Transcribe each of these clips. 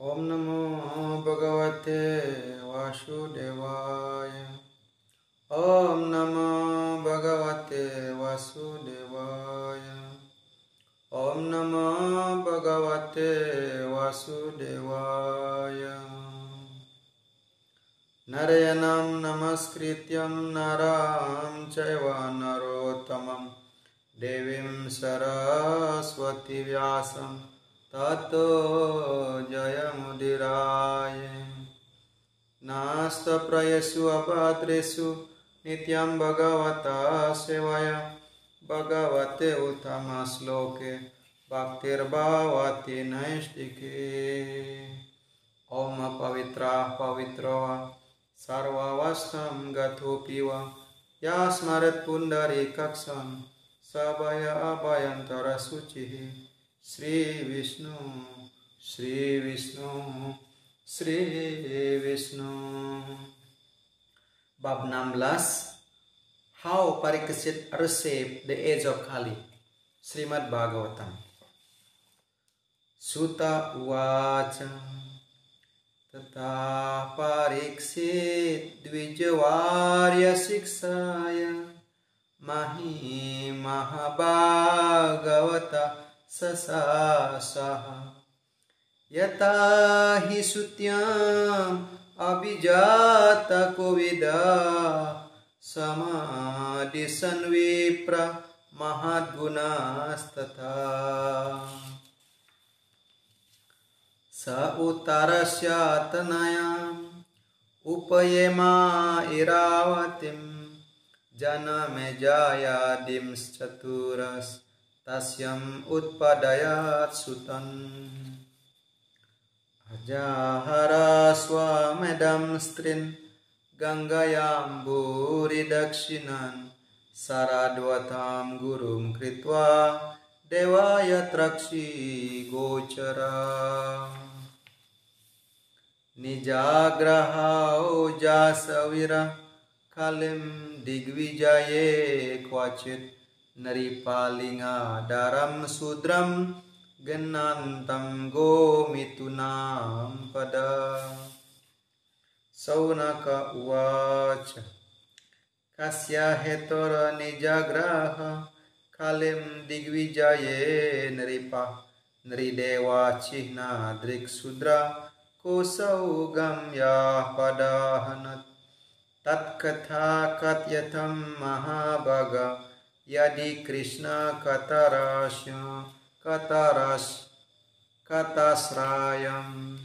ॐ नमो भगवते वासुदेवाय। ॐ नमो भगवते वासुदेवाय। ॐ नमो भगवते वासुदेवाय। नरयनं नमस्कृत्यं नरां चैव नरोत्तमं। देवीं सरस्वतीव्यासं। ततो जयमुदिराय। नास्तप्रयसु अपात्रेषु नित्यं भगवता सेवया। भगवते उत्तमश्लोके भक्तिर्भवति नैष्टिके ॐ पवित्रः पवित्रो सर्वावस्थं गतोऽपि वा या स्मरत् पुण्डरीकक्षं सभय अभयन्तरशुचिः श्रीविष्णु श्रीविष्णु श्रीविष्णु Bab 16 How Pariksit received the age of Kali Srimad Bhagavatam Sutta Uvaca Tata Pariksit Dvijavarya Siksaya Mahi Mahabhagavata ससा स्वाहा यता हि श्रुत्याम् अभिजातकोविदा। समादिसन्विप्र महाद्गुणास्तथा। स उतरस्यातनयाम् उपयेमा इरावतीं जनमे जायादिंश्चतुरस् tasyam utpadayat sutan. Ajahara swamedam strin. Gangayamburi dakshinan. Saradwatam gurum kritva devaya trakshi gochara. Nijagraha jasavira kalim digvijaye kwachit naripalinga daram sudram genantam gomitunam pada. Saunaka uvaca kasya hetora nijagraha kalim digvijaye nripa nridewa cihna drik sudra kosau gamya padahanat tat katha katyatam mahabaga yadi krishna katarasya kataras katasrayam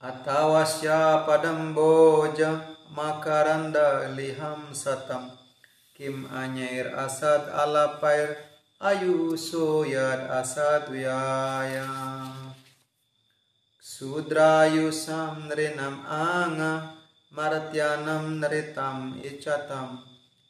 atawasya padamboja makaranda liham satam kim anyair asad alapair ayu soyad asad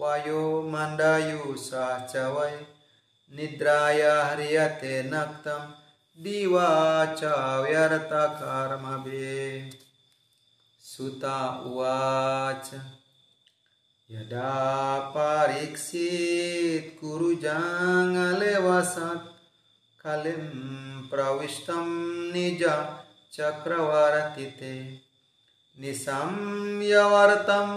वायो वयोमण्डयुषा च वै निद्राया ह्रियते नक्तं दिवा च व्यर्तकर्मभे सुता उवाच यदा पारिक्षेत् कुरुजाङ्गले वसत् कलिं प्रविष्टं निज चक्रवर्तिते। निशम्यवर्तम्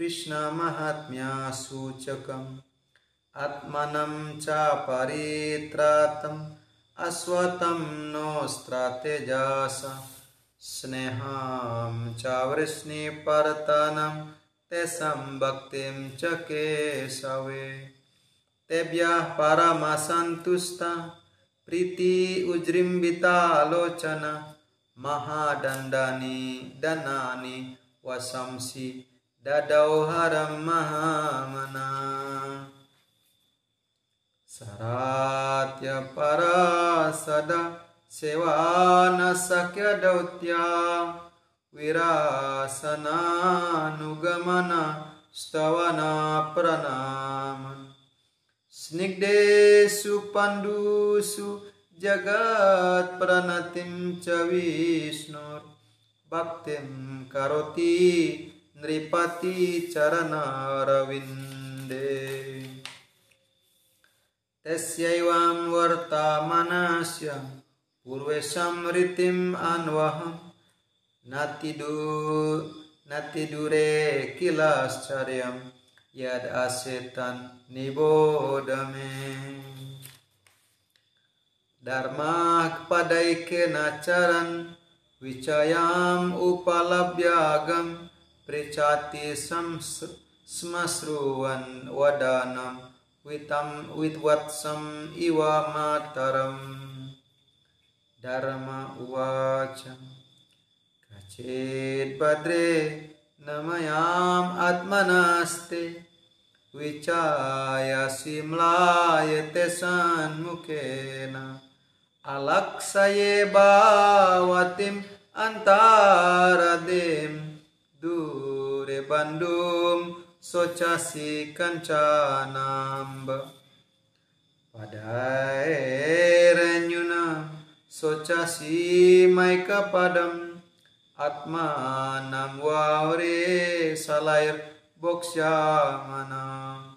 कृष्णमाहात्म्यासूचकम्। आत्मनं च परित्रातम् अश्वत नोऽस्त्र तेजस स्नेहां च भक्ति तेषां भक्तिं च केशवे। तेभ्यः परमसन्तुष्टा, प्रीति उज्जृम्बितालोचन महादण्डानि दनानी वशंसी। ददौ हरं महामना सरात्यपरा सदा सेवा शक्य दौत्या विरासनानुगमन स्तवना प्रणाम स्निग्धेषु पण्डुषु जगत्प्रणतिं च विष्णुर्भक्तिं करोति ृपति चरन्विन्दे तस्यैवां वर्ता मनस्य पूर्वे समृतिम् अन्वहं। नतिदू नतिदूरे किलश्चर्यं यदस्य तन्निबोधमे धर्माक् पदैकरन् विचयामुपलभ्यागम् पृच्छाति श्मश्रुवन् वदनं वितं विद्वत्सम् इव मातरम् Dharma uvaca Kacit badre namayam atmanaste Vicaya simlayate sanmukena Alaksaye bawatim antaradim Dure bandum socasi kancanamba. Padai renyunam Socasi mai kapadam Atmanam waure salair boksya mana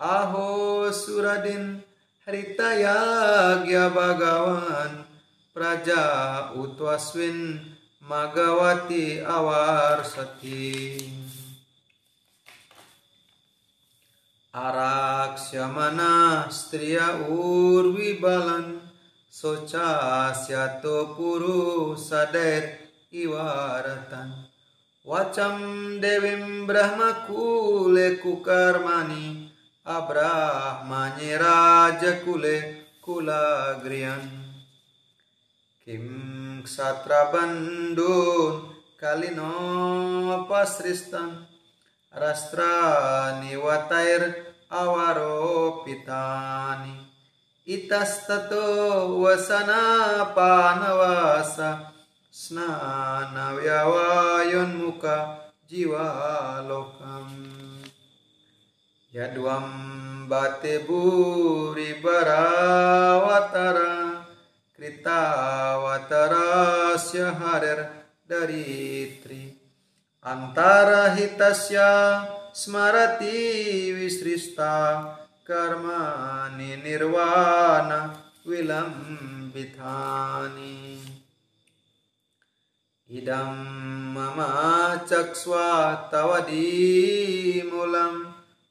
Aho suradin haritayagya bagawan Praja utwaswin magawati awar sati Araksyamana striya urwi balan syato puru sadet iwaratan. Wacam devim brahma kule kukarmani raja kule kula grian kim ksatra bandun kalino pasristan rastra niwatair awaro pitani itastato wasana panawasa snana vyawayon muka jiwa lokam yadwam bate buri barawatara watara harir daritri antara hitasya smarati wisrista कर्माणि निर्वाण विलम्बितानि इदं मम चक्ष्वा तव दीमूलं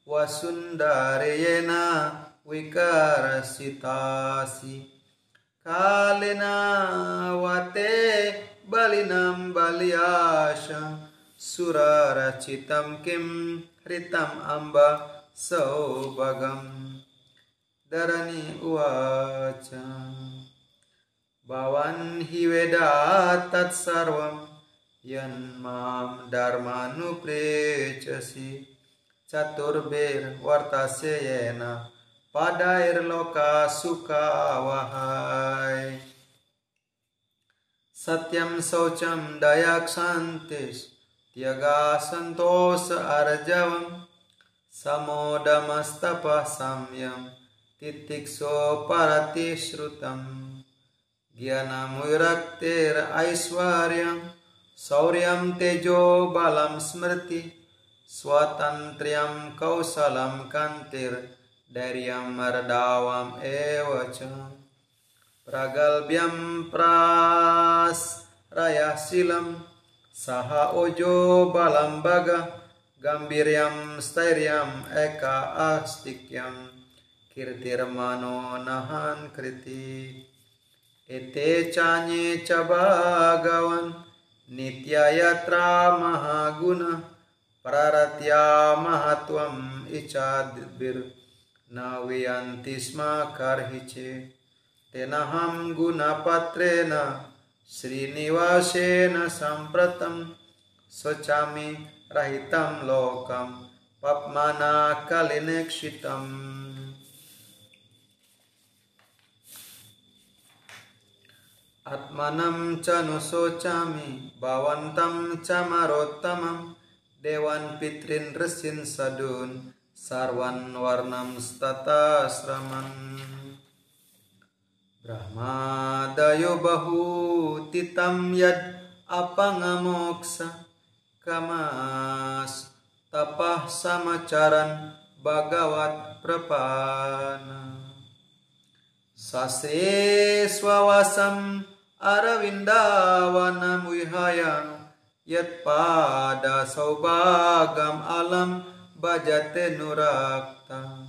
वसुन्दरेण विकर्षितासि कालिनावते बलिनं बलियाश। सुररचितं किं हृतम् अम्ब सौभगं। धरणि उवाच। भवान् हि वेदा तत्सर्वं यन्मां धर्मानुप्रेचसि। चतुर्भिर्वर्तस्य येन pada loka suka wahai satyam saucam dayak santis tiaga santos arjavam samodamastapa samyam titik so parati shrutam ज्ञानमुरक्तेर ऐश्वर्यं शौर्यं तेजो बलं स्मृति स्वातन्त्र्यं कौशलं कान्तिर्धैर्यं मर्दावम् एव च प्रगल्भ्यं प्राश्रयशीलं सह ओजो बलं भग गम्भीर्यं स्थैर्यम् eka astikyam kirtirmano nahan kriti Ete chanye ca bhagavan nityayatra mahaguna praratya mahatvam न वियन्ति स्म कर्हिचे चे। गुणपत्रेण श्रीनिवासेन सम्प्रतं स्वचामि रहितं लोकं पद्मनाकलिनेक्षितम्। आत्मनं च नु शोचामि भवन्तं च मरोत्तमं। देवान् पितृन् ऋषिन् सडून् sarwan warnam stata asraman Brahma dayo bahu titam yad apangamoksa kamas. Tapah samacaran bagawat prapana. Sase swawasam Arawindawana muihaya Yat pada saubagam alam bajate nurakta.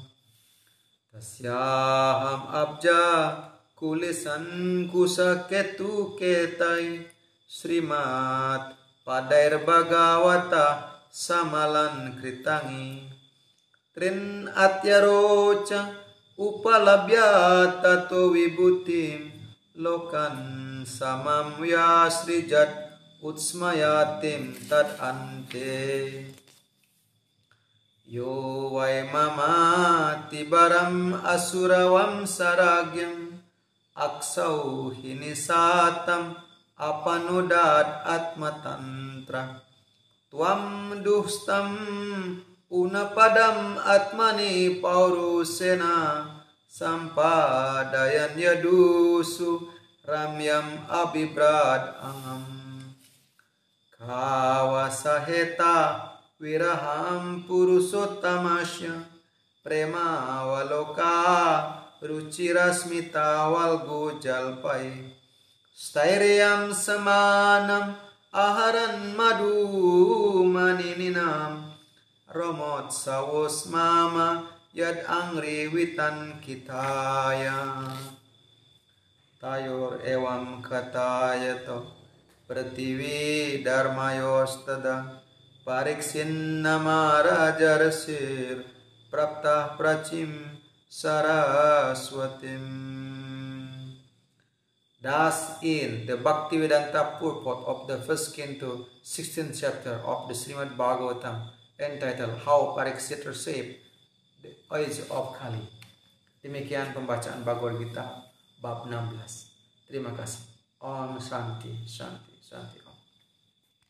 Tasyaham abja kulisan kusa ketu ketai. Srimat padair bagawata samalan kritangi. Trin atyaroca upalabya tato vibutim lokan yo vai mama tibaram asurawam saragyam aksau hinisatam apanudat atmatantra tuam duhstam unapadam atmani paurusena sampadayan yadusu ramyam abibrad angam kawasaheta wiraham purusottamasya premawaloka rucirasmita walgu jalpai stairyam samanam aharan madu manininam romot sawos mama yad angri witan kitaya tayor evam katayato prativi dharmayostada pariksin namarajarsir prapta prachim saraswatim Thus, in the Bhaktivedanta purport of the first canto, 16th chapter of the Srimad Bhagavatam, entitled How Pariksit Received the Age of Kali. Demikian pembacaan Bhagavad Gita bab 16. Terima kasih. Om Shanti, Shanti, Shanti.